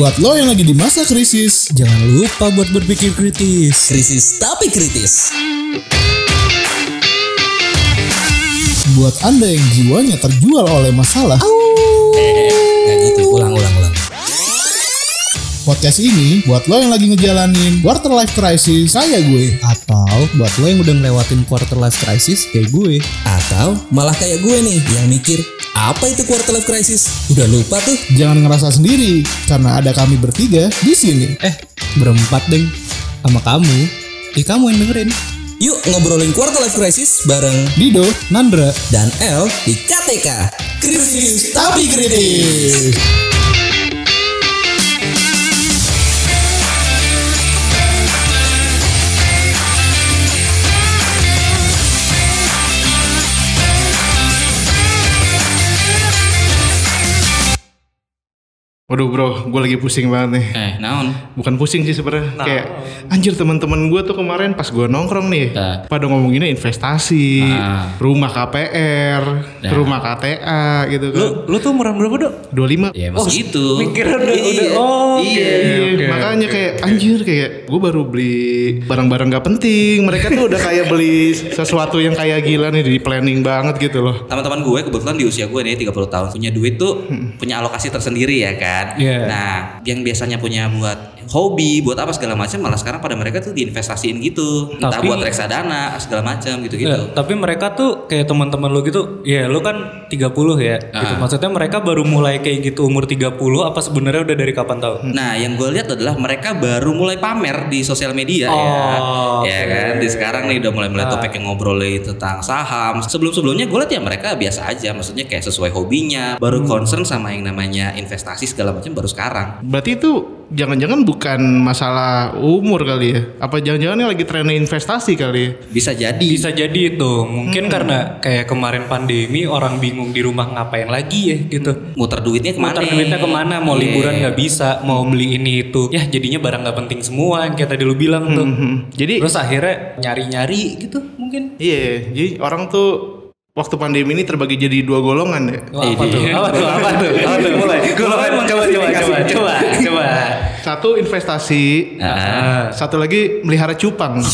Buat lo yang lagi di masa krisis, Jangan lupa buat berpikir kritis. Krisis tapi kritis. buat Anda yang jiwanya terjual oleh masalah, Kayak gitu, ulang ulang ulang. podcast ini buat lo yang lagi ngejalanin quarter life crisis, saya gue. Atau buat lo yang udah ngelewatin quarter life crisis kayak gue. Atau malah kayak gue nih yang mikir apa itu quarter life crisis? Udah lupa tuh. Jangan ngerasa sendiri, karena ada kami bertiga di sini. Eh, berempat deng. Sama kamu. Eh, kamu yang dengerin. Yuk ngobrolin quarter life crisis bareng Dido, Nandra. dan L di KTK. Krisis tapi kritis. Waduh bro, gue lagi pusing banget nih. Eh, naon? Bukan pusing sih sebenarnya, kayak anjir teman-teman gue tuh kemarin pas gue nongkrong nih, Nah. pada ngomonginnya investasi, Ah. rumah KPR, Nah. rumah KTA gitu kan. Lu, lu tuh umur berapa, Dok? 25 Ya masih itu. Mikirnya udah, Iya. udah, oh, Iya. Iya, makanya kayak anjir kayak gue baru beli barang-barang gak penting. Mereka tuh udah kayak beli sesuatu yang kayak gila nih di planning banget gitu loh. Teman-teman gue kebetulan di usia gue nih 30 tahun punya duit tuh punya alokasi tersendiri ya kan. Iya. Nah, yang biasanya punya buat hobi, buat apa segala macam malah sekarang pada mereka tuh diinvestasiin gitu. Entah Tapi- buat reksadana segala macam gitu-gitu. Ya, tapi mereka tuh kayak teman-teman lu gitu, ya lu kan 30 ya. Gitu. Ah. Maksudnya mereka baru mulai kayak gitu umur 30 apa sebenarnya udah dari kapan tahu? Nah, yang gue lihat adalah mereka baru mulai pamer di sosial media Oh, ya. Ya kan, di sekarang nih udah mulai-mulai topik yang ngobrolin tentang saham. Sebelum-sebelumnya gue lihat ya mereka biasa aja, maksudnya kayak sesuai hobinya, baru concern sama yang namanya investasi segala macam baru sekarang. Berarti itu jangan-jangan bukan masalah umur kali ya? Apa jangan-jangan ini lagi trennya investasi kali ya? Bisa jadi. Bisa jadi itu. Mungkin karena kayak kemarin pandemi orang bingung di rumah ngapain lagi ya gitu. muter duitnya ke mana? Muter duitnya ke mana? Mau Iya. liburan nggak bisa, mau beli ini itu. Ya jadinya barang nggak penting semua yang kayak tadi lu bilang tuh. Jadi Terus akhirnya nyari-nyari gitu mungkin. iya, jadi orang tuh waktu pandemi ini terbagi jadi dua golongan ya. Wah, apa tuh? Apa tuh? Apa tuh? Apa tuh? Mulai. Coba coba coba coba coba coba. Satu investasi, Ah. satu lagi melihara cupang.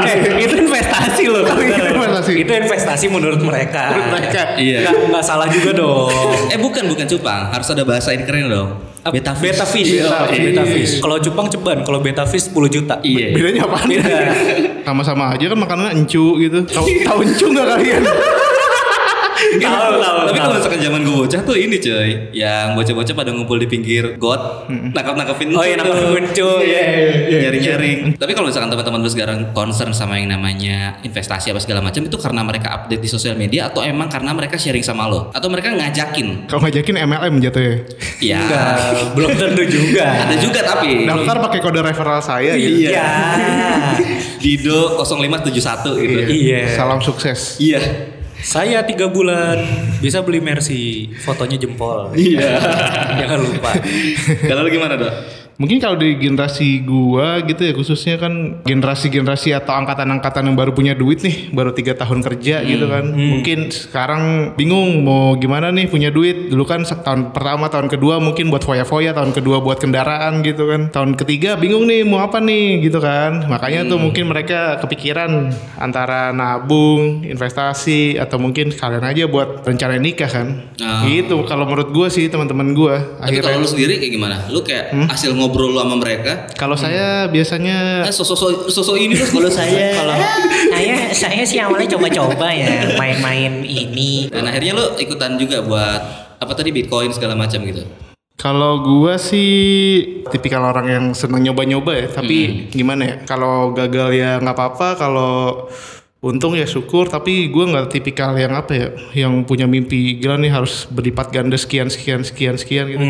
Eh, itu investasi loh. itu investasi. Itu investasi menurut mereka. Menurut mereka. Iya. Nggak, nggak salah juga dong. Eh bukan bukan cupang, harus ada bahasa ini keren dong. Beta fish. Beta fish. Beta fish. Beta fish. Kalau cupang ceban, kalau beta fish 10 juta. Iya. Bedanya apa? Beda. Sama-sama aja kan makanannya encu gitu. Tahu tahu encu nggak kalian? Tahu tahu. Tapi kalau misalkan zaman gue bocah tuh ini cuy, yang bocah-bocah pada ngumpul di pinggir got, nangkap-nangkapin Oh iya tuh. nama muncul. Iya. nyari-nyari. Tapi kalau misalkan teman-teman lu sekarang concern sama yang namanya investasi apa segala macam itu karena mereka update di sosial media atau emang karena mereka sharing sama lo atau mereka ngajakin? Kalau ngajakin MLM jatuh ya. Belum tentu juga. Ada juga tapi Daftar pakai kode referral saya gitu. Iya. Dido 0571 gitu. Iya. Salam sukses. Iya. Saya tiga bulan bisa beli Mercy, fotonya jempol. Iya. Jangan lupa. Kalau gimana, Dok? Mungkin kalau di generasi gua gitu ya khususnya kan generasi-generasi atau angkatan-angkatan yang baru punya duit nih, baru tiga tahun kerja gitu kan. Mungkin sekarang bingung mau gimana nih punya duit. Dulu kan tahun pertama, tahun kedua mungkin buat foya-foya, tahun kedua buat kendaraan gitu kan. Tahun ketiga bingung nih mau apa nih gitu kan. Makanya tuh mungkin mereka kepikiran antara nabung, investasi atau mungkin sekalian aja buat rencana nikah kan. Ah. Gitu kalau menurut gua sih teman-teman gua. Tapi kalau lu sendiri kayak gimana? Lu kayak hasil ngobrol lu sama mereka? Kalau saya biasanya Eh, sosok sosok ini lu Kalau saya, saya, saya sih awalnya coba-coba ya main-main ini. dan akhirnya lu ikutan juga buat apa tadi Bitcoin segala macam gitu. kalau gua sih tipikal orang yang senang nyoba-nyoba ya, tapi gimana ya? Kalau gagal ya nggak apa-apa, kalau untung ya syukur, tapi gua nggak tipikal yang apa ya, yang punya mimpi gila nih harus berlipat ganda sekian sekian sekian sekian gitu.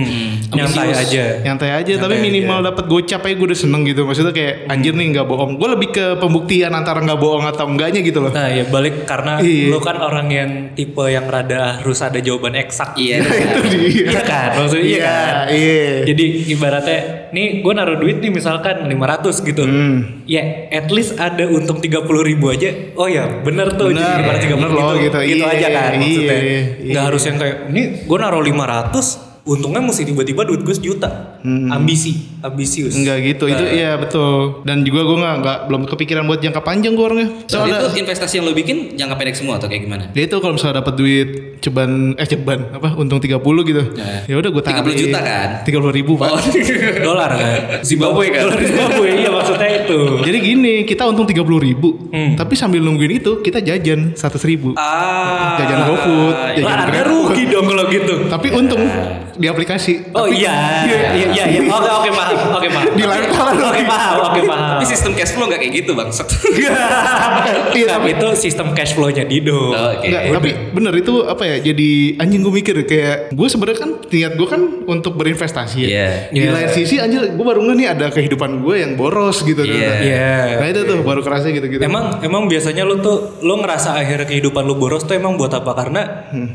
Nyantai aja. Nyantai aja, tapi minimal dapat gocap aja gue udah seneng gitu. Maksudnya kayak anjir nih nggak bohong. Gue lebih ke pembuktian antara nggak bohong atau enggaknya gitu loh. Nah ya balik karena Iya. lu kan orang yang tipe yang rada harus ada jawaban eksak. Iya. Itu dia. Iya kan, maksudnya iya kan. Iya. Jadi ibaratnya, nih gue naruh duit nih misalkan 500 gitu. Hmm. Ya at least ada untung 30 ribu aja. Oh ya bener tuh. Bener, jadi 530 bener loh, gitu. Gitu Iya, aja kan maksudnya. iya, iya. Nggak harus yang kayak, nih gue naruh 500 untungnya mesti tiba-tiba duit gue sejuta. Ambisi, ambisius. Enggak gitu. Itu iya betul. Dan juga gue nggak nggak belum kepikiran buat jangka panjang gue orangnya. So, Soalnya itu investasi yang lo bikin jangka pendek semua atau kayak gimana? dia itu kalau misalnya dapat duit ceban eh ceban apa untung 30 gitu. Ya udah gue 30 juta kan? 30 ribu pak. dolar kan. Zimbabwe kan? Dolar Zimbabwe iya maksudnya itu. Jadi gini kita untung 30 ribu. Hmm. Tapi sambil nungguin itu kita jajan 100 ribu. Ah, Jajan GoFood, jajan Lah Grab. rugi dong kalau gitu. Tapi untung di aplikasi. Oh Tapi- iya, iya, iya, iya. Oke, oke paham, oke paham. Di lain kala Oke paham, oke paham. Tapi sistem cash flow nggak kayak gitu bang. Iya, Tapi itu sistem cash flow-nya Dido. Oke. Enggak, tapi bener itu apa ya? Jadi anjing gue mikir kayak gue sebenarnya kan niat gue kan untuk berinvestasi ya. Iya. Di Iya. lain sisi anjir gue baru nggak nih ada kehidupan gue yang boros gitu. Iya. ternyata. Iya. Nah itu tuh baru kerasa gitu-gitu. Emang emang biasanya lu tuh lu ngerasa akhirnya kehidupan lu boros tuh emang buat apa? Karena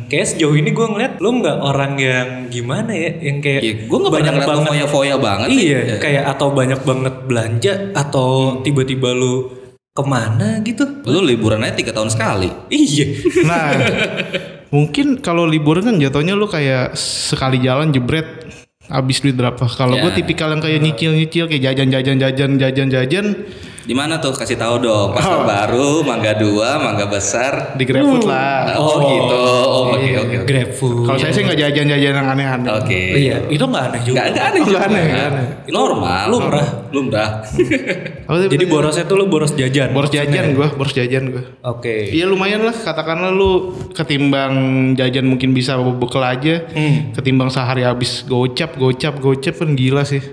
kayak sejauh ini gue ngeliat lu nggak orang yang gimana ya, yang kayak Iya, gue nggak pernah ngeliat lo foya-foya banget. Iya, kayak atau banyak banget belanja atau tiba-tiba lu ke mana gitu? Lu liburan aja tiga tahun sekali. Iya. Nah, mungkin kalau liburan kan jatuhnya lu kayak sekali jalan jebret habis duit berapa. Kalau gue Ya. tipikal yang kayak nyicil-nyicil kayak jajan-jajan jajan jajan jajan Di mana tuh? Kasih tahu dong. Oh. Pasar baru, Mangga Dua, Mangga Besar. di GrabFood lah. Oh, gitu. Oh, oke oke oke. GrabFood. Kalau saya sih nggak jajan-jajan yang aneh-aneh. Oke. Iya, itu nggak aneh juga. Nggak aneh Oh, juga. aneh, nggak aneh. Normal. Lumrah. Lumrah. Sih Jadi borosnya tuh lu boros jajan. boros jajan gue, boros jajan gue. Oke. Iya lumayan lah, katakanlah lu ketimbang jajan mungkin bisa bekal aja, Hmm. ketimbang sehari habis gocap, gocap, gocap kan gila sih.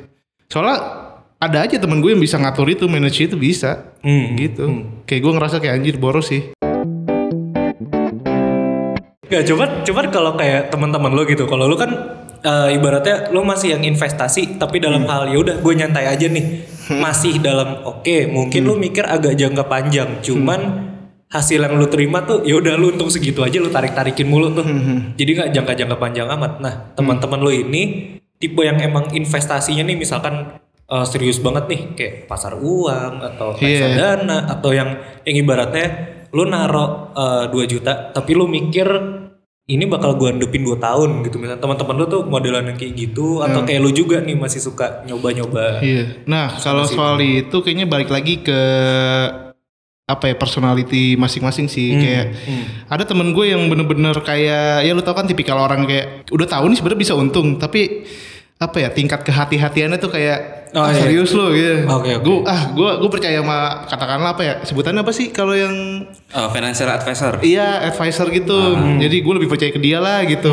Soalnya ada aja temen gue yang bisa ngatur itu, manage itu bisa, Hmm. gitu. Kayak gue ngerasa kayak anjir boros sih. Gak coba coba kalau kayak teman-teman lo gitu. Kalau lu kan eh, ibaratnya lo masih yang investasi tapi dalam hal ya udah gue nyantai aja nih. Masih dalam oke, mungkin lu mikir agak jangka panjang. Cuman hasil yang lu terima tuh ya udah lu untung segitu aja lu tarik-tarikin mulu tuh. Jadi nggak jangka-jangka panjang amat. Nah, teman-teman lo ini tipe yang emang investasinya nih misalkan eh, serius banget nih kayak pasar uang atau Iya. reksadana atau yang yang ibaratnya lu naro eh, 2 juta tapi lu mikir ini bakal gua andepin 2 tahun gitu. Misalnya teman-teman lu tuh modelan yang kayak gitu atau kayak lu juga nih masih suka nyoba-nyoba. Iya. Nah kalau soal itu. kayaknya balik lagi ke apa ya personality masing-masing sih. Kayak ada temen gue yang bener-bener kayak ya lu tau kan tipikal orang kayak udah tahu nih sebenarnya bisa untung tapi apa ya tingkat kehati-hatiannya tuh kayak Oh, ah, iya. serius lo gitu. Oke, oke. Gue ah gue gue percaya sama katakanlah apa ya sebutannya apa sih kalau yang Oh, financial advisor. iya advisor gitu. Hmm. Jadi gue lebih percaya ke dia lah gitu.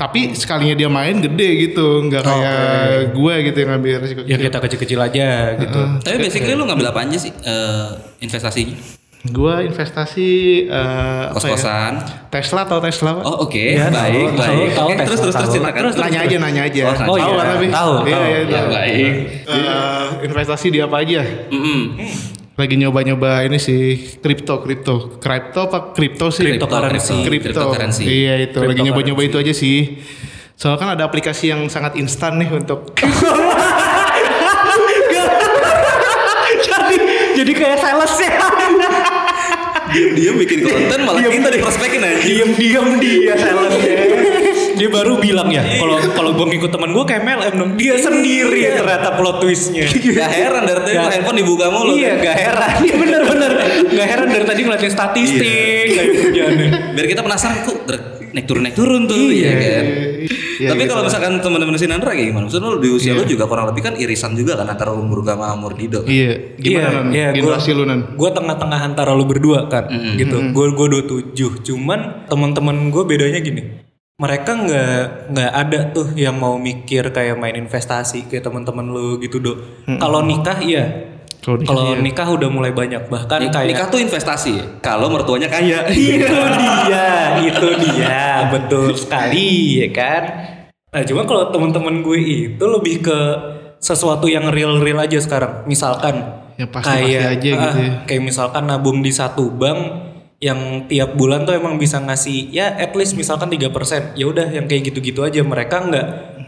Tapi sekalinya dia main gede gitu, nggak kayak gue gitu yang ngambil resiko. ya kita kecil-kecil aja gitu Tapi basically lu ngambil apa aja sih eh, investasinya? Gue investasi eh, apa ya? Kos-kosan. Tesla atau Tesla pak? Oh oke, Ya, baik, tahu, baik. tahu, Oke, tahu, terus terus tahu. terus silakan. Terus, nanya aja, nanya aja. Oh, Oh, tahu iya. kan tapi? Tahu, Iya, tahu. iya, Ya, tahu. baik. Eh, investasi di apa aja? Mm-mm. Lagi nyoba-nyoba ini sih kripto, kripto, kripto apa kripto sih? Cryptocurrency. Kripto. Cryptocurrency. Iya itu. Lagi nyoba-nyoba itu aja sih. Soalnya kan ada aplikasi yang sangat instan nih untuk jadi jadi kayak sales ya Dia bikin konten malah kita diprospekin aja. diam-diam dia salesnya dia baru bilang ya kalau kalau gue ngikut teman gue kayak MLM dong. Dia sendiri ternyata plot twistnya. Gak heran dari tadi Gak- handphone dibuka mulu. iya. gak heran. Iya bener-bener gak heran dari tadi ngeliatin statistik kayak kerjaannya Biar kita penasaran kok naik turun naik turun tuh, iya kan. Iya, Tapi gitu kalau lah. misalkan teman-teman Sinandra kayak gimana? Maksudnya lu di usia lu juga kurang lebih kan irisan juga kan antara umur gama umur Dido. kan? Iya, gimana Nan? Generasi lu Nan? Gue tengah-tengah antara lu berdua kan, gitu. Gue gue dua tujuh. Cuman teman-teman gue bedanya gini. Mereka nggak nggak ada tuh yang mau mikir kayak main investasi kayak teman-teman lu gitu do. Kalau nikah iya. Kalau nikah, Kalau iya. nikah udah mulai banyak bahkan Nik- kayak Nikah tuh investasi ya. Kalau mertuanya kaya. itu dia, itu dia, betul sekali ya kan. Nah cuma kalau teman-teman gue itu lebih ke sesuatu yang real-real aja sekarang. Misalkan Yang pasti-pasti aja gitu ah, ya. Kayak misalkan nabung di satu bank yang tiap bulan tuh emang bisa ngasih ya at least misalkan 3%. Ya udah yang kayak gitu-gitu aja. Mereka nggak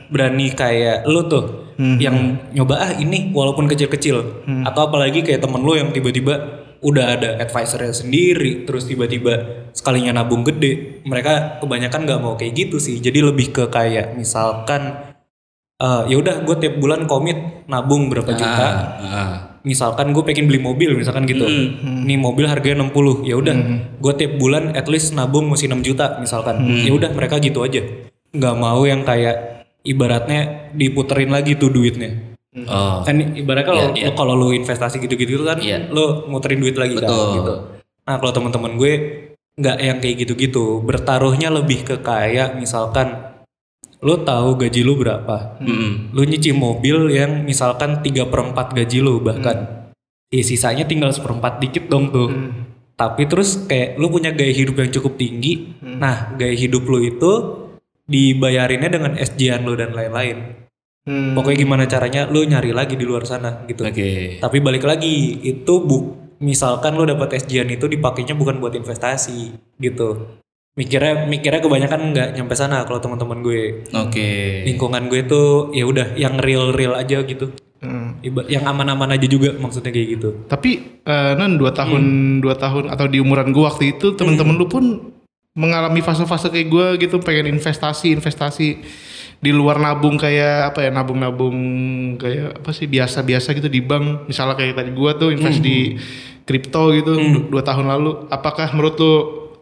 berani kayak lu tuh Hmm. yang nyoba ah ini walaupun kecil-kecil atau apalagi kayak temen lu yang tiba-tiba udah ada advisornya sendiri terus tiba-tiba sekalinya nabung gede mereka kebanyakan nggak mau kayak gitu sih jadi lebih ke kayak misalkan eh ya udah gue tiap bulan komit nabung berapa juta Ah, ah. misalkan gue pengen beli mobil misalkan gitu Hmm. nih mobil harganya 60 ya udah gue tiap bulan at least nabung mesti 6 juta misalkan Hmm. ya udah mereka gitu aja nggak mau yang kayak ibaratnya diputerin lagi tuh duitnya Oh. kan ibaratnya kalau Iya, iya. kalau lu investasi gitu-gitu kan Iya. lu muterin duit lagi kan Betul. gitu nah kalau teman-teman gue nggak yang kayak gitu-gitu bertaruhnya lebih ke kayak misalkan lu tahu gaji lu berapa Mm-mm. lu nyicil mobil yang misalkan 3 per 4 gaji lu bahkan ya sisanya tinggal seperempat dikit dong tuh tapi terus kayak lu punya gaya hidup yang cukup tinggi nah gaya hidup lu itu dibayarinnya dengan SJ-an lu dan lain-lain Hmm. pokoknya gimana caranya lu nyari lagi di luar sana gitu Oke. tapi balik lagi itu bu misalkan lu dapat SJ-an itu dipakainya bukan buat investasi gitu mikirnya mikirnya kebanyakan nggak nyampe sana kalau teman-teman gue Oke. lingkungan gue tuh ya udah yang real real aja gitu Hmm. Yang aman-aman aja juga maksudnya kayak gitu Tapi eh, nan dua tahun dua tahun atau di umuran gua waktu itu temen-temen lu pun mengalami fase-fase kayak gua gitu pengen investasi investasi di luar nabung kayak apa ya nabung-nabung kayak apa sih biasa-biasa gitu di bank. Misalnya kayak tadi gua tuh invest di kripto gitu du- dua tahun lalu. Apakah menurut lu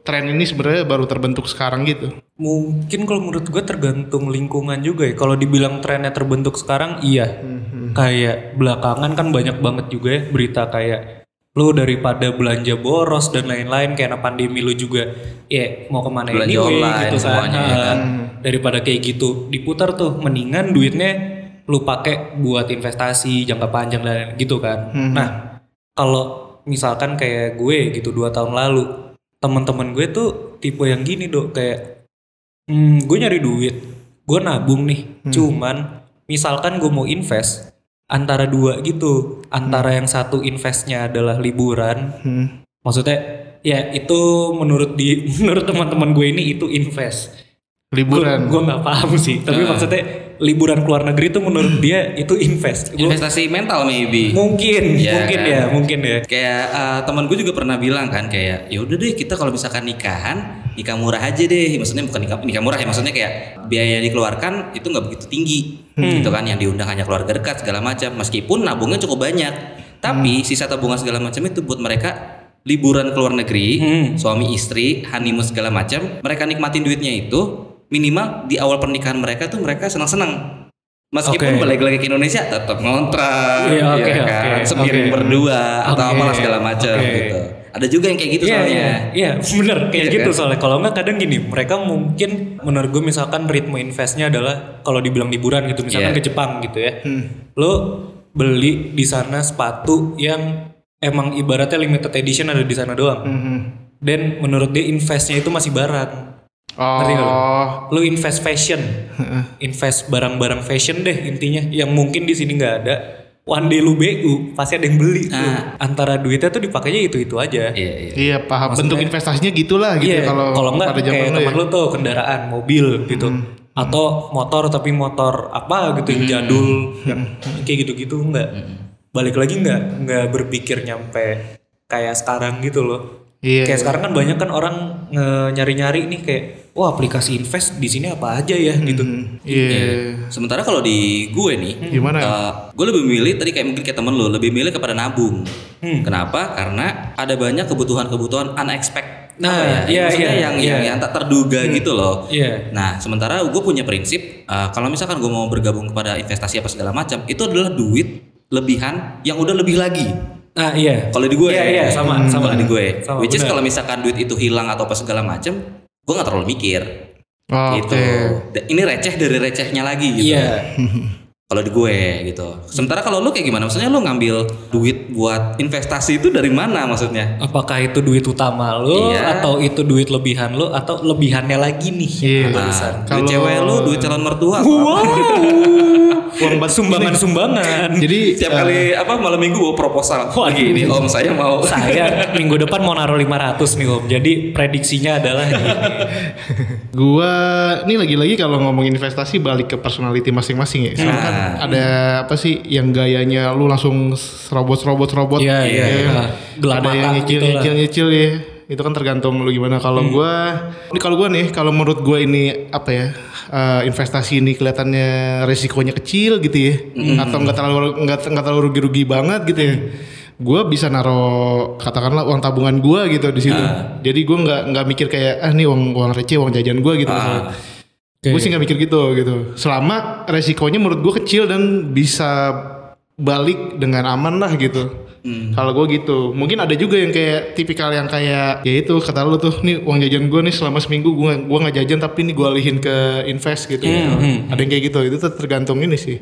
tren ini sebenarnya baru terbentuk sekarang gitu? Mungkin kalau menurut gue tergantung lingkungan juga ya. Kalau dibilang trennya terbentuk sekarang iya. Kayak belakangan kan banyak banget juga ya berita kayak lu daripada belanja boros dan lain-lain karena pandemi lu juga. Ya mau ke mana Belanja anyway online gitu kan. semuanya, ya Ah, daripada kayak gitu diputar tuh. Mendingan duitnya lu pakai buat investasi jangka panjang dan gitu kan. Nah kalau misalkan kayak gue gitu dua tahun lalu teman-teman gue tuh tipe yang gini dok. Kayak hmm, gue nyari duit gue nabung nih. Cuman misalkan gue mau invest antara dua gitu. Antara yang satu investnya adalah liburan. Maksudnya ya itu menurut di menurut teman-teman gue ini itu invest liburan. Gue nggak paham sih. Tapi maksudnya liburan ke luar negeri itu menurut dia itu invest. Gua- Investasi mental maybe. mungkin Iya mungkin kan? ya mungkin ya. Kayak eh, teman gue juga pernah bilang kan kayak ya udah deh kita kalau misalkan nikahan nikah murah aja deh. Maksudnya bukan nikah nikah murah ya maksudnya kayak biaya yang dikeluarkan itu nggak begitu tinggi. Gitu kan yang diundang hanya keluarga dekat segala macam. Meskipun nabungnya cukup banyak. Tapi sisa tabungan segala macam itu buat mereka liburan ke luar negeri suami istri honeymoon segala macam mereka nikmatin duitnya itu minimal di awal pernikahan mereka tuh mereka senang-senang meskipun Oke. balik lagi ke Indonesia tetap ngontrak Iya, oke, ya kan? sepiring oke. berdua atau apalah segala macam oke. gitu. Ada juga yang kayak gitu Iya, soalnya. iya, iya, bener kayak Iya gitu kan? soalnya. Kalau nggak kadang gini, mereka mungkin menurut gue misalkan ritme investnya adalah kalau dibilang liburan gitu, misalkan Iya. ke Jepang gitu ya, lo beli di sana sepatu yang emang ibaratnya limited edition ada di sana doang, dan menurut dia investnya itu masih barang. Ngerti nggak lo? oh Lo invest fashion, invest barang-barang fashion deh intinya, yang mungkin di sini nggak ada. One day lu BU pasti ada yang beli. tuh. Ah. Antara duitnya tuh dipakainya itu itu aja. Iya, iya. iya paham bentuk investasinya gitulah gitu Iya, kalau kalau enggak zaman kayak lu teman ya. lu tuh kendaraan, mobil gitu. Atau motor tapi motor apa gitu yang jadul, yang kayak gitu-gitu enggak. Balik lagi enggak enggak berpikir nyampe kayak sekarang gitu loh. Iya. Kayak sekarang kan banyak kan orang nge- nyari-nyari nih kayak wah aplikasi invest di sini apa aja ya gitu. Iya. Sementara kalau di gue nih, Gimana? eh, gue lebih milih tadi kayak mungkin kayak temen lu lebih milih kepada nabung. Hmm. Kenapa? Karena ada banyak kebutuhan-kebutuhan unexpected. Nah, apa ya? iya, Maksudnya iya, yang, iya. yang yang tak terduga gitu loh. Iya. Nah, sementara gue punya prinsip eh, kalau misalkan gue mau bergabung kepada investasi apa segala macam, itu adalah duit lebihan yang udah lebih lagi. Nah, iya. Kalau di gue, Iya, iya, sama, sama. Kalau di gue, Sama, which is benar. kalau misalkan duit itu hilang atau apa segala macam, gue nggak terlalu mikir. Oh, gitu. Da- Ini receh dari recehnya lagi gitu. Iya. Kalau di gue gitu. Sementara kalau lu kayak gimana? Maksudnya lu ngambil duit buat investasi itu dari mana maksudnya? Apakah itu duit utama lo Iya. atau itu duit lebihan lo atau lebihannya lagi nih? Iya. Barusan. Duit cewek lu, duit calon mertua. Wow. uang bat Sumbangan-sumbangan. Jadi Tiap eh, kali apa malam minggu bawa proposal. Wah gini om saya mau. Saya minggu depan mau naruh 500 nih om. Jadi prediksinya adalah gini. Gua ini lagi-lagi kalau ngomongin investasi balik ke personality masing-masing ya. Kan Nah. ada apa sih yang gayanya lu langsung robot-robot-robot. Iya, iya, Ya. iya. Gelap ada yang nyicil, gitu nyicil, nyicil ya. Itu kan tergantung lu gimana. Kalau gua ini kalau gua nih, kalau menurut gua ini apa ya? eh, investasi ini kelihatannya resikonya kecil gitu ya. Atau nggak terlalu nggak terlalu rugi-rugi banget gitu ya. Gua bisa naro katakanlah uang tabungan gua gitu di situ. Jadi gua nggak nggak mikir kayak ah nih uang uang receh uang jajan gua gitu misalnya. Gue sih nggak mikir gitu gitu. Selama resikonya menurut gue kecil dan bisa balik dengan aman lah gitu. Kalau gue gitu, mungkin ada juga yang kayak tipikal yang kayak ya itu kata lu tuh, nih uang jajan gue nih selama seminggu gue gua nggak jajan tapi ini gue alihin ke invest gitu. Ada yang kayak gitu, itu tergantung ini sih.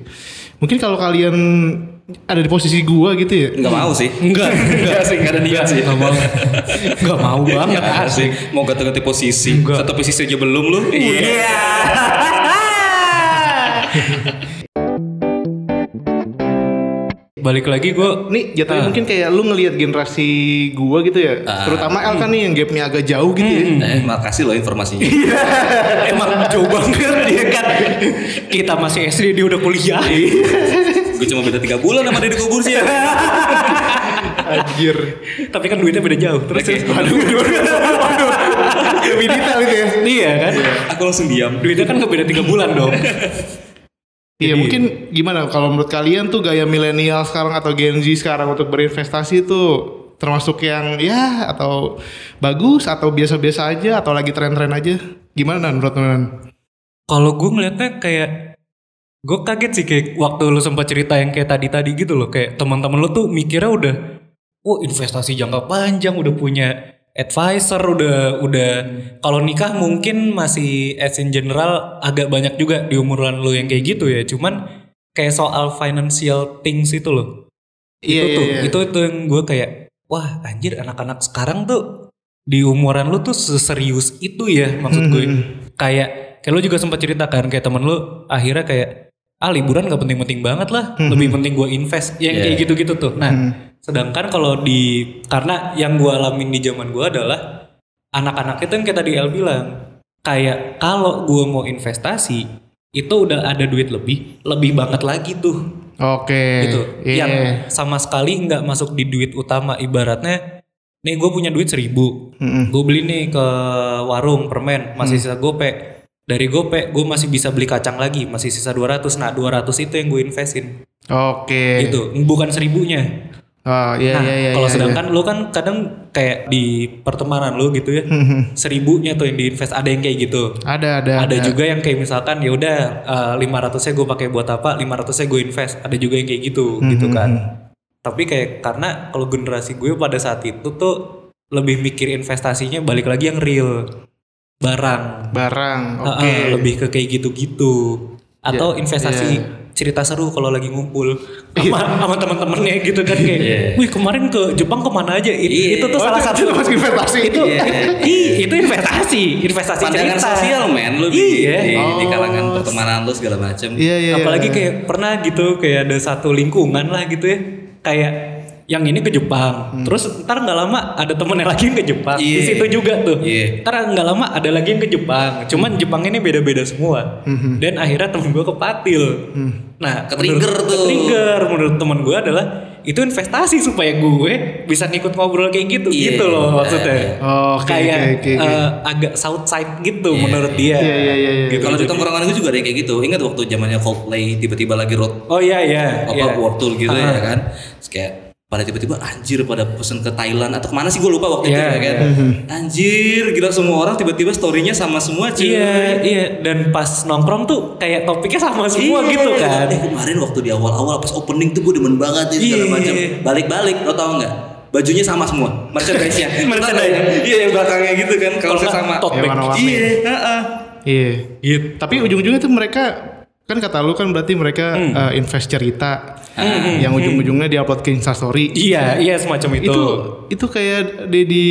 Mungkin kalau kalian ada di posisi gue gitu ya, Enggak mau sih. Enggak, Enggak sih, enggak ada niat sih. Enggak mau. Enggak mau banget. Enggak sih. Mau ganti-ganti posisi. Satu posisi aja belum lu. Iya. Balik lagi gue nih jatuhnya mungkin kayak lu ngelihat generasi gue gitu ya, terutama El kan nih yang gapnya agak jauh gitu ya. Eh, makasih loh informasinya. emang jauh banget dia kan. Kita masih SD dia udah kuliah. Gue cuma beda tiga bulan sama Deddy Kubur sih ya. Anjir. Tapi kan duitnya beda jauh. Terus Oke. waduh, waduh. Lebih detail itu ya. Iya kan? Aku langsung diam. Duitnya kan gak beda 3 bulan dong. Iya mungkin gimana? Kalau menurut kalian tuh gaya milenial sekarang atau Gen Z sekarang untuk berinvestasi itu termasuk yang ya atau bagus atau biasa-biasa aja atau lagi tren-tren aja? Gimana Nan menurut Nan? Kalau gue ngeliatnya kayak gue kaget sih kayak waktu lu sempat cerita yang kayak tadi-tadi gitu loh. Kayak teman-teman lu tuh mikirnya udah oh investasi jangka panjang udah punya advisor udah udah kalau nikah mungkin masih as in general agak banyak juga di umuran lu yang kayak gitu ya. Cuman kayak soal financial things itu loh. Iya, itu iya, tuh iya. itu itu yang gue kayak wah anjir anak-anak sekarang tuh di umuran lu tuh seserius itu ya maksud gue kayak kayak lu juga sempat ceritakan kayak temen lu akhirnya kayak ah liburan gak penting-penting banget lah lebih penting gue invest yang kayak gitu-gitu tuh. Nah sedangkan kalau di karena yang gue alamin di zaman gue adalah anak-anak itu yang kayak tadi El bilang kayak kalau gue mau investasi itu udah ada duit lebih lebih banget lagi tuh Oke. gitu Iya. yang sama sekali nggak masuk di duit utama ibaratnya nih gue punya duit seribu gue beli nih ke warung permen masih Mm. sisa gope dari gope gue masih bisa beli kacang lagi masih sisa 200 nah 200 itu yang gue investin Oke. gitu bukan seribunya Oh iya nah iya iya. kalau iya, sedangkan lu kan kadang kayak di pertemanan lu gitu ya seribunya tuh yang diinvest ada yang kayak gitu iya. Ada ada ada juga yang kayak misalkan ya udah lima ratusnya gue pakai buat apa lima ratusnya gue invest ada juga yang kayak gitu gitu kan tapi kayak karena kalau generasi gue pada saat itu tuh lebih mikir investasinya balik lagi yang real barang barang. Oke. Heeh, lebih ke kayak gitu-gitu atau Ya, investasi iya. Cerita seru kalau lagi ngumpul sama sama teman-temannya gitu kan kayak wih kemarin ke Jepang ke mana aja It- Iya. itu tuh Oh, salah itu- satu itu masuk investasi. itu Iya. Ih, itu investasi investasi Pandangan cerita sosial men lu di, Iya. di, di Oh. kalangan pertemanan lu segala macam. Iya iya. apalagi iya. kayak pernah gitu kayak ada satu lingkungan lah gitu ya kayak yang ini ke Jepang terus ntar nggak lama ada temennya lagi yang ke Jepang di Iya. situ juga tuh Iya. ntar nggak lama ada lagi yang ke Jepang cuman Jepang ini beda-beda semua dan akhirnya temen gue kepatil nah Ke-trigger menurut- tuh. ke-trigger menurut temen gue adalah itu investasi supaya gue bisa ngikut ngobrol kayak gitu Iya. gitu loh maksudnya Oh, oke, kayak oke, oke, oke. eh, agak south side gitu menurut dia Iya, iya, iya, iya. Gitu. Kalau di tongkrongan gue juga ada yang kayak gitu. Ingat waktu zamannya Coldplay tiba-tiba lagi road oh iya iya apa iya. world tour gitu ya kan. Terus kayak pada tiba-tiba anjir pada pesen ke Thailand atau ke mana sih gue lupa waktu itu Iya, ya kan. Anjir gila semua orang tiba-tiba storynya sama semua cuy. Iya, iya. Dan pas nongkrong tuh kayak topiknya sama semua Iya, gitu kan. Eh, kemarin waktu di awal-awal pas opening tuh gue demen banget nih segala Iya. macam. Balik-balik lo tau nggak? Bajunya sama semua, merchandise-nya. Merchandise. Iya yang belakangnya gitu kan, kalau sama. tote bag. warna-warni. Iya, heeh. Iya. Gitu. Tapi ujung-ujungnya tuh mereka kan kata lu kan berarti mereka Hmm. eh, invest cerita yang ujung-ujungnya diupload ke Instastory. Iya, iya semacam itu. itu itu kayak Deddy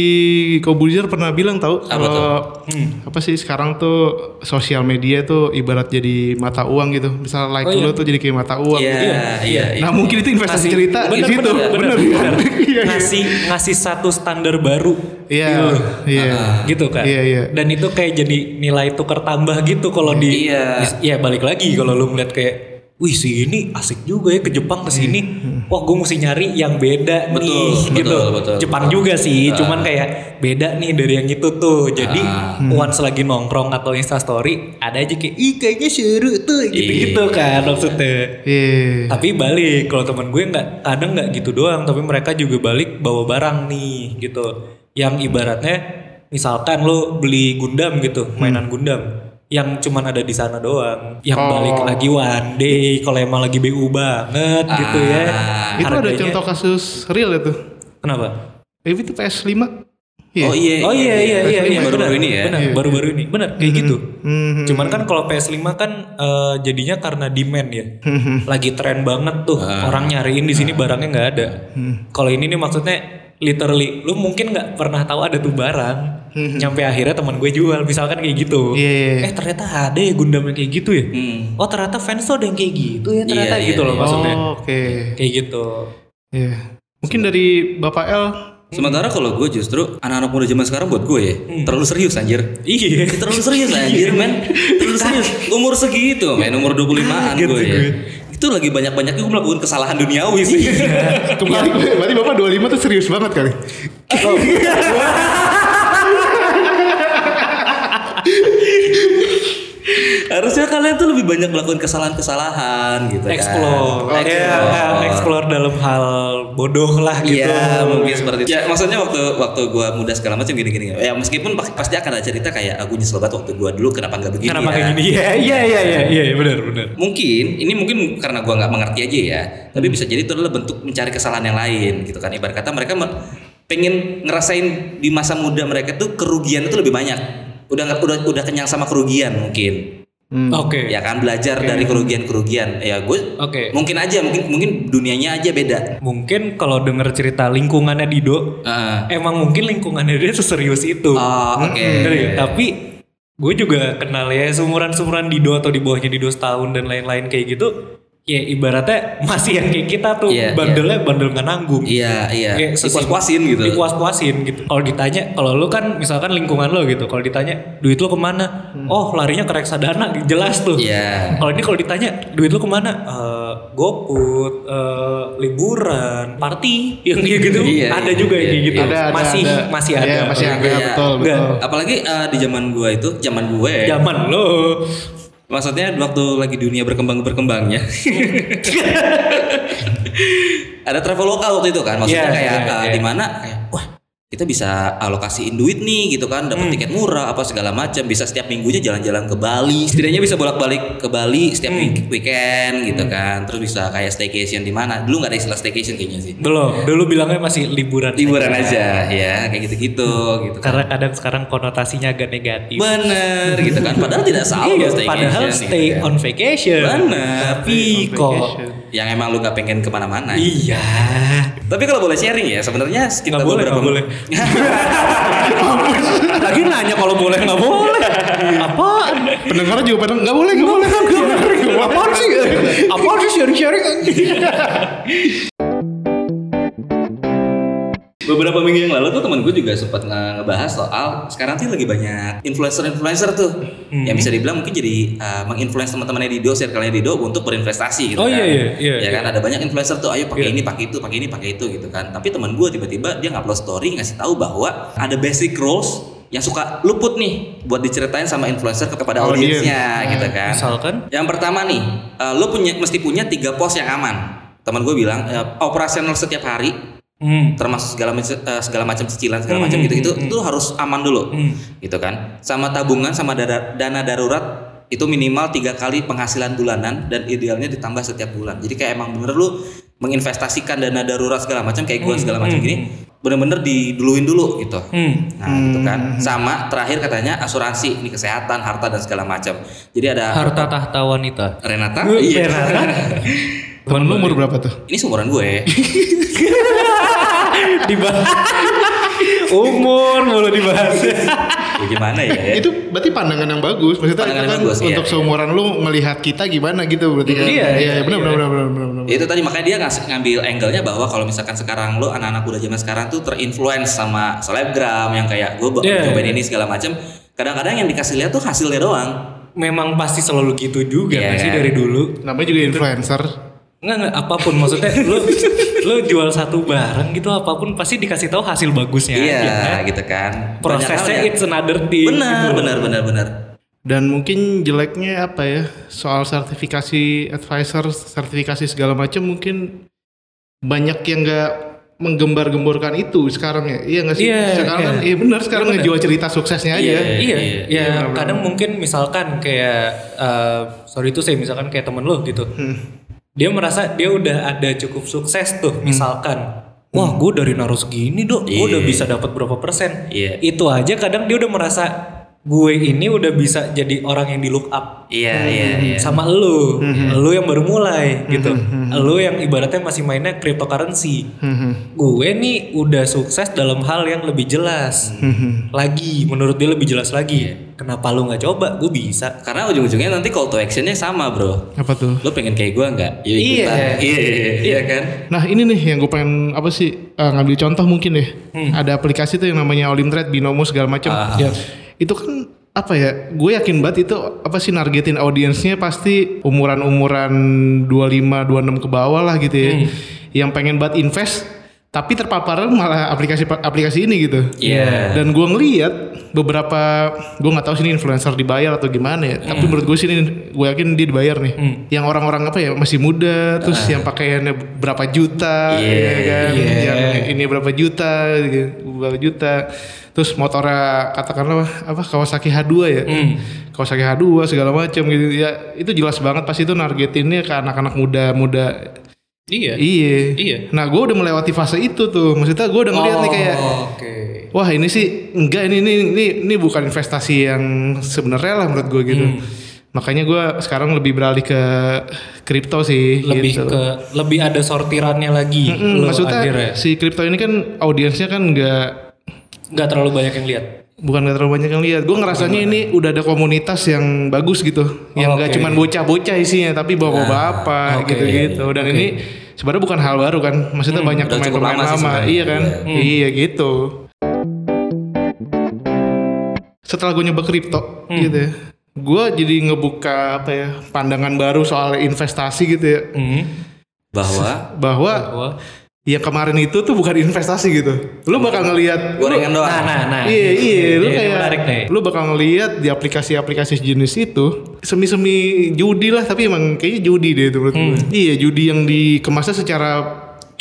Kobuzer pernah bilang tahu Apa kalau Hmm. apa sih sekarang tuh sosial media tuh ibarat jadi mata uang gitu misal like Oh, lu iya. tuh jadi kayak mata uang Iya, gitu. iya, iya. nah mungkin itu investasi cerita di bener, situ bener, bener, bener bener. Iya, iya. ngasih ngasih satu standar baru iya gitu. iya gitu kan Iya, iya. dan itu kayak jadi nilai tukar tambah gitu kalau di Iya. ya balik lagi kalau lu ngeliat kayak wih si ini asik juga ya ke Jepang ke sini. Wah gue mesti nyari yang beda Betul, nih betul, gitu. betul, Jepang betul. juga sih cuman kayak beda nih dari yang itu tuh. Jadi Ah. once lagi nongkrong atau instastory ada aja kayak ih kayaknya seru tuh gitu-gitu kan maksudnya. Iya. tapi balik kalau temen gue nggak kadang nggak gitu doang tapi mereka juga balik bawa barang nih gitu. Yang ibaratnya misalkan lo beli Gundam gitu mainan Gundam yang cuman ada di sana doang yang Oh. balik lagi one day kalau emang lagi BU banget gitu ya itu ada Harganya- contoh kasus real itu kenapa Eh, itu PS5 Oh iya. oh iya iya iya, iya Baru-baru ini ya. benar Iya, baru-baru ini benar kayak gitu Mhm. Cuman kan kalau PS5 kan eh, jadinya karena demand ya. Lagi tren banget tuh. Orang nyariin di sini barangnya nggak ada. Kalau ini nih maksudnya literally lu mungkin nggak pernah tahu ada tuh barang. Nyampe akhirnya teman gue jual misalkan kayak gitu. Iya, iya, iya. Eh ternyata ada ya Gundam yang kayak gitu ya. Hmm. Oh ternyata fans tuh ada yang kayak gitu ya ternyata Iya, gitu iya, loh iya. maksudnya. Oh, oke Kayak gitu. Iya. mungkin dari Bapak L Sementara kalau gue justru anak-anak muda zaman sekarang buat gue ya terlalu serius anjir. Iya. Terlalu serius anjir men. Terlalu serius. Umur segitu men, umur 25-an Kaget gue ya. Itu lagi banyak-banyaknya gue melakukan kesalahan duniawi sih. kembali berarti Bapak 25 tuh serius banget kali Harusnya kalian tuh lebih banyak melakukan kesalahan-kesalahan gitu kan. Explore. Ya, explore dalam hal bodoh lah gitu. Iya mungkin seperti itu. Ya maksudnya waktu waktu gue muda segala macam gini-gini. Ya meskipun pa- pasti akan ada cerita kayak aku nyesel banget waktu gue dulu kenapa nggak begini Kenapa ya. kayak gini? Iya, iya, iya, iya, iya, benar, benar. Mungkin ini mungkin karena gua nggak mengerti aja ya. Tapi bisa jadi itu adalah bentuk mencari kesalahan yang lain gitu kan. Ibarat kata mereka me- pengen ngerasain di masa muda mereka tuh kerugian itu lebih banyak. Udah udah udah kenyang sama kerugian mungkin. Oke. Ya kan belajar dari kerugian-kerugian. Ya gue Oke. mungkin aja mungkin mungkin dunianya aja beda. Mungkin kalau denger cerita lingkungannya Dido, Heeh. emang mungkin lingkungannya dia seserius itu. Oh, oke. Ngerti nggak? Tapi gue juga kenal ya seumuran-seumuran Dido atau di bawahnya Dido setahun dan lain-lain kayak gitu. Ya ibaratnya masih yang kayak kita tuh Iya, bandelnya bandel nggak nanggung. Iya, iya. Kayak sesi- Dipuas-puasin gitu. Dipuas-puasin gitu. Kalau ditanya, kalau lu kan misalkan lingkungan lo gitu, kalau ditanya duit lu ke mana? Oh larinya ke reksadana, jelas tuh. Hmm. Iya. Kalau ini kalau ditanya duit lu ke mana? Eh, goput, eh, liburan, party, yang kayak gitu. Iya, ada juga yang iya, kayak gitu. Ada, ada, masih ada. masih ada. Iya, masih ada, Iya. betul, betul. Apalagi eh, di zaman gua itu, zaman gue. Zaman lo. Maksudnya waktu lagi dunia berkembang berkembangnya. ada travel lokal waktu itu kan, maksudnya Iya, kayak iya, uh, iya. di mana kayak wah kita bisa alokasiin duit nih gitu kan, dapat tiket murah apa segala macam, bisa setiap minggunya jalan-jalan ke Bali, setidaknya bisa bolak-balik ke Bali setiap week- weekend gitu kan, terus bisa kayak staycation di mana. Dulu nggak ada istilah staycation kayaknya sih. Belum, dulu bilangnya masih liburan. Liburan aja ya, kayak gitu-gitu gitu kan. Karena kadang sekarang konotasinya agak negatif. Bener gitu kan, padahal tidak salah Iya, staycation padahal gitu stay kan. on vacation. Bener. Tapi kok yang emang lu nggak pengen ke mana-mana. iya. Tapi kalau boleh sharing ya, sebenarnya kita boleh, beberapa boleh. Lagi nanya kalau boleh nggak boleh. Apaan? pendengar juga pada nggak boleh nggak boleh Apaan sih? Apaan sih sharing-sharing? Beberapa minggu yang lalu tuh teman gue juga sempat nge- ngebahas soal sekarang tuh lagi banyak influencer-influencer tuh Hmm. yang bisa dibilang mungkin jadi uh, menginfluence teman-temannya Dido, circle-nya Dido untuk berinvestasi gitu Oh, kan. iya, iya, iya, ya kan ada banyak influencer tuh, ayo pakai Iya. ini, pakai itu, pakai ini, pakai itu gitu kan. Tapi teman gue tiba-tiba dia ngupload story ngasih tahu bahwa ada basic rules yang suka luput nih buat diceritain sama influencer kepada audiensnya gitu kan. Misalkan? Yang pertama nih, eh, lo punya mesti punya tiga pos yang aman. Teman gue bilang eh, operasional setiap hari, Hmm. termasuk segala macam eh, segala macam cicilan segala Hmm, macam hmm, gitu itu hmm, itu harus aman dulu, Hmm. gitu kan. Sama tabungan sama dana, dana darurat itu minimal tiga kali penghasilan bulanan dan idealnya ditambah setiap bulan. Jadi kayak emang bener lu menginvestasikan dana darurat segala macam kayak gue Hmm, segala macam hmm, gini. bener-bener diduluin dulu gitu. Hmm. Nah, gitu kan. Sama terakhir katanya asuransi, ini kesehatan, harta dan segala macam. Jadi ada Harta tahta wanita. Renata. Iya. Temen lu umur berapa tuh? Ini seumuran gue. dibahas. Umur mulu dibahas. ya gimana ya? ya? Itu berarti pandangan yang bagus. Maksudnya Pandangan itu yang kan bagus, iya, untuk iya. seumuran lu melihat kita gimana gitu berarti kan. Iya, iya, iya, benar iya. benar benar benar benar. itu tadi makanya dia ngasih ngambil angle-nya bahwa kalau misalkan sekarang lo anak-anak muda zaman sekarang tuh terinfluence sama selebgram yang kayak gue bakal Iya. cobain ini segala macam. Kadang-kadang yang dikasih lihat tuh hasilnya doang. Memang pasti selalu gitu juga Iya nggak sih kan? dari dulu. Namanya juga influencer. Enggak enggak apa pun maksudnya lu lu jual satu barang gitu apa pun pasti dikasih tahu hasil bagusnya iya, aja, kan? gitu kan. Prosesnya ya. it's another thing. benar, gitu. benar, benar, benar. Dan mungkin jeleknya apa ya soal sertifikasi advisor, sertifikasi segala macam mungkin banyak yang nggak menggembar-gemborkan itu sekarang ya. Iya nggak sih? Iya, sekarang iya. kan iya benar sekarang ngejual cerita suksesnya aja. Iya, Iya, iya, ya benar-benar. kadang mungkin misalkan kayak eh, sorry itu saya misalkan kayak temen lo gitu. Hmm. Dia merasa dia udah ada cukup sukses tuh misalkan. Wah, gue dari naruh segini dok, gue udah Iya. bisa dapat berapa persen. Iya. Itu aja kadang dia udah merasa gue ini udah bisa jadi orang yang di look up Iya, iya, iya. sama lu, Hmm. lu yang baru mulai gitu, lu yang ibaratnya masih mainnya cryptocurrency. Hmm. Gue nih udah sukses dalam hal yang lebih jelas Hmm. lagi, menurut dia lebih jelas lagi. Kenapa lu nggak coba? Gue bisa. Karena ujung-ujungnya nanti call to actionnya sama bro. Apa tuh? Lo pengen kayak gue nggak? Yuk Iya. ikutan. Iya, iya kan? Nah ini nih yang gue pengen apa sih eh, ngambil contoh mungkin deh. Ada aplikasi tuh yang namanya All in Trade, Binomo segala macam. Ah. Ya. Itu kan apa ya? Gue yakin banget itu apa sih nargetin audiensnya pasti umuran-umuran 25 26 ke bawah lah gitu ya. Yang pengen banget invest tapi terpapar malah aplikasi aplikasi ini gitu. Iya. Dan gue ngeliat beberapa, gue nggak tahu sih ini influencer dibayar atau gimana ya. Tapi menurut gue sih ini, gue yakin dia dibayar nih. Yang orang-orang apa ya masih muda, terus yang pakaiannya berapa juta, Iya, ya kan? iya. Yang ini berapa juta, gitu, berapa juta. Terus motornya katakanlah apa Kawasaki H2 ya, Kawasaki H2 segala macam gitu. Ya itu jelas banget pasti itu nargetinnya ke anak-anak muda-muda. Iya. Iya. Iya. Nah gue udah melewati fase itu tuh. Maksudnya gue udah ngeliat nih kayak Oke. Wah ini sih enggak ini ini ini, ini bukan investasi yang sebenarnya lah menurut gue gitu. Hmm. Makanya gue sekarang lebih beralih ke kripto sih. Lebih gitu. ke lebih ada sortirannya lagi. Mm, lu maksudnya akhirnya. si kripto ini kan audiensnya kan enggak nggak terlalu banyak yang lihat. bukan nggak terlalu banyak yang lihat. Gue ngerasanya ini udah ada komunitas yang bagus gitu, yang enggak Oke. cuman bocah-bocah isinya, tapi bapak-bapak oke. gitu-gitu. Dan ini sebenarnya bukan hal baru kan. Maksudnya banyak udah cukup pemain-pemain lama sih lama, iya kan? Iya gitu. Setelah gue nyoba kripto gitu ya, gue jadi ngebuka apa ya pandangan baru soal investasi gitu ya. Hmm. Bahwa Bahwa Wah. Yang kemarin itu tuh bukan investasi gitu. Lu bakal ngelihat gorengan doang. Nah, nah, nah. Iya iya lu Ini kayak menarik nih. lu bakal ngelihat di aplikasi-aplikasi jenis itu semi-semi judi lah tapi emang kayaknya judi deh itu menurut Hmm. gue. Iya judi yang dikemasnya secara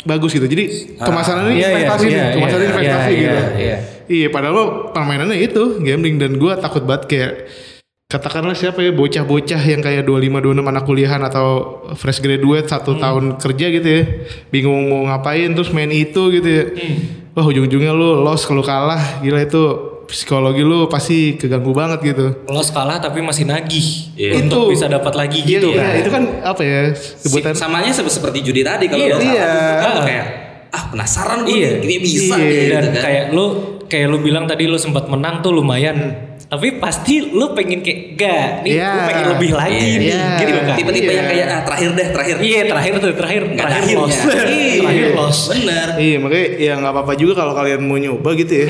bagus gitu. Jadi kemasannya ini Iya, iya, investasi nih, iya, kemasannya iya, investasi iya, gitu. iya, iya. Iya padahal lo permainannya itu gambling dan gua takut banget kayak katakanlah siapa ya bocah-bocah yang kayak 25 26 anak kuliahan atau fresh graduate satu tahun kerja gitu ya bingung mau ngapain terus main itu gitu ya wah ujung-ujungnya lu loss kalau kalah gila itu psikologi lu pasti keganggu banget gitu Lo kalah tapi masih nagih Iya. untuk Itu. bisa dapat lagi Iya, gitu iya, kan. itu kan apa ya Si- sebutan samanya se- seperti judi tadi kalau Iya, iya. gitu kan kayak ah penasaran gue Iya. ini bisa Iya. gitu Dan kan. kayak lu kayak lu bilang tadi lu sempat menang tuh lumayan. Tapi pasti lu pengen kayak gak nih Iya. lu pengen lebih lagi Iya. nih Iya. gitu kan. tipe-tipe Iya. yang kayak ah terakhir deh terakhir Iya terakhir tuh terakhir ada terakhir akhirnya loss. Iya. terakhir loss. bener Iya makanya ya nggak apa-apa juga kalau kalian mau nyoba gitu ya.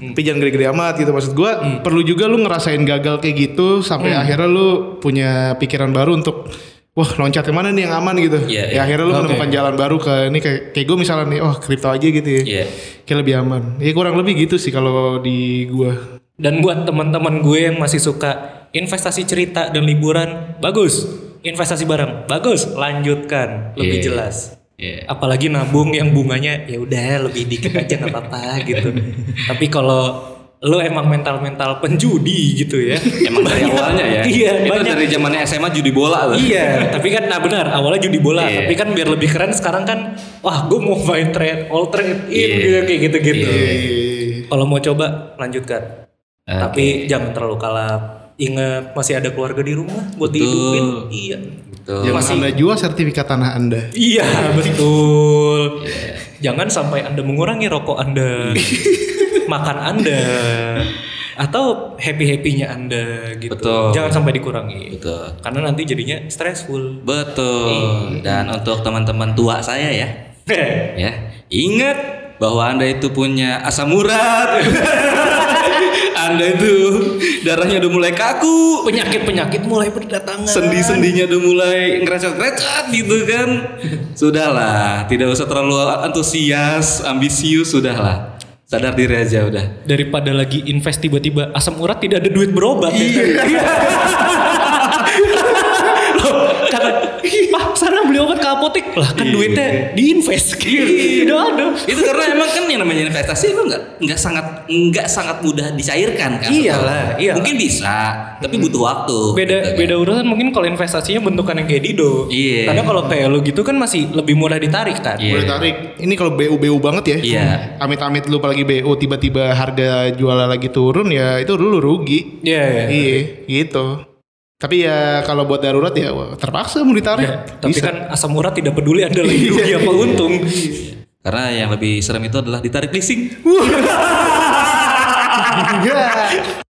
Tapi jangan gede-gede amat gitu maksud gua. Perlu juga lu ngerasain gagal kayak gitu sampai akhirnya lu punya pikiran baru untuk wah loncat ke mana nih yang aman gitu. Iya, ya iya. akhirnya lu Oke. menemukan jalan baru ke ini kayak kayak gue misalnya nih oh kripto aja gitu ya. Iya. Kayak lebih aman. Ya kurang lebih gitu sih kalau di gua. Dan buat teman-teman gue yang masih suka investasi cerita dan liburan, bagus. Investasi bareng, bagus. Lanjutkan, lebih Iya. jelas. Iya. Apalagi nabung yang bunganya ya udah lebih dikit aja nggak apa-apa gitu. Tapi kalau lo emang mental-mental penjudi gitu ya. Emang dari awalnya ya. Iya, Itu banyak. dari zamannya SMA judi bola tuh. iya, tapi kan nah benar awalnya judi bola, Iya. tapi kan biar lebih keren sekarang kan wah gue mau main trade all trade in Iya. gitu kayak gitu-gitu. Iya. Kalau mau coba lanjutkan. Oke. Tapi jangan terlalu kalap. Ingat masih ada keluarga di rumah buat Betul. dihidupin. Iya. Betul. Jangan Masih- anda jual sertifikat tanah anda. Iya, betul. Jangan sampai Anda mengurangi rokok Anda. makan Anda atau happy-happynya Anda gitu. Betul. Jangan sampai dikurangi. Betul. Karena nanti jadinya stressful. Betul. Dan untuk teman-teman tua saya ya, ya ingat bahwa anda itu punya asam urat. anda itu darahnya udah mulai kaku. Penyakit-penyakit mulai berdatangan. Sendi-sendinya udah mulai ngerecot-recot gitu kan. Sudahlah, tidak usah terlalu antusias, ambisius, sudahlah. Sadar diri aja udah. Daripada lagi invest tiba-tiba asam urat tidak ada duit berobat. Iya. Ya. Loh, kata, Pak sana beli obat ke apotek. Lah kan Iya. duitnya diinvest. Gitu. Aduh. itu karena emang kan yang namanya investasi itu nggak nggak sangat nggak sangat mudah dicairkan kan Iyalah, iya. mungkin bisa tapi butuh waktu beda gitu kan. beda urusan mungkin kalau investasinya bentukan yang kayak Dido. Iya. Karena kalau kayak lo gitu kan masih lebih mudah ditarik kan. Iya. Boleh tarik. Ini kalau BU BU banget ya. Iya. Amit-amit lu apalagi BU tiba-tiba harga jualnya lagi turun ya itu dulu rugi. Iya. iya. Iya, gitu. Tapi ya kalau buat darurat ya terpaksa mau ditarik. Ya, tapi Bisa. kan asam urat tidak peduli Anda lagi rugi apa untung. karena yang lebih serem itu adalah ditarik leasing.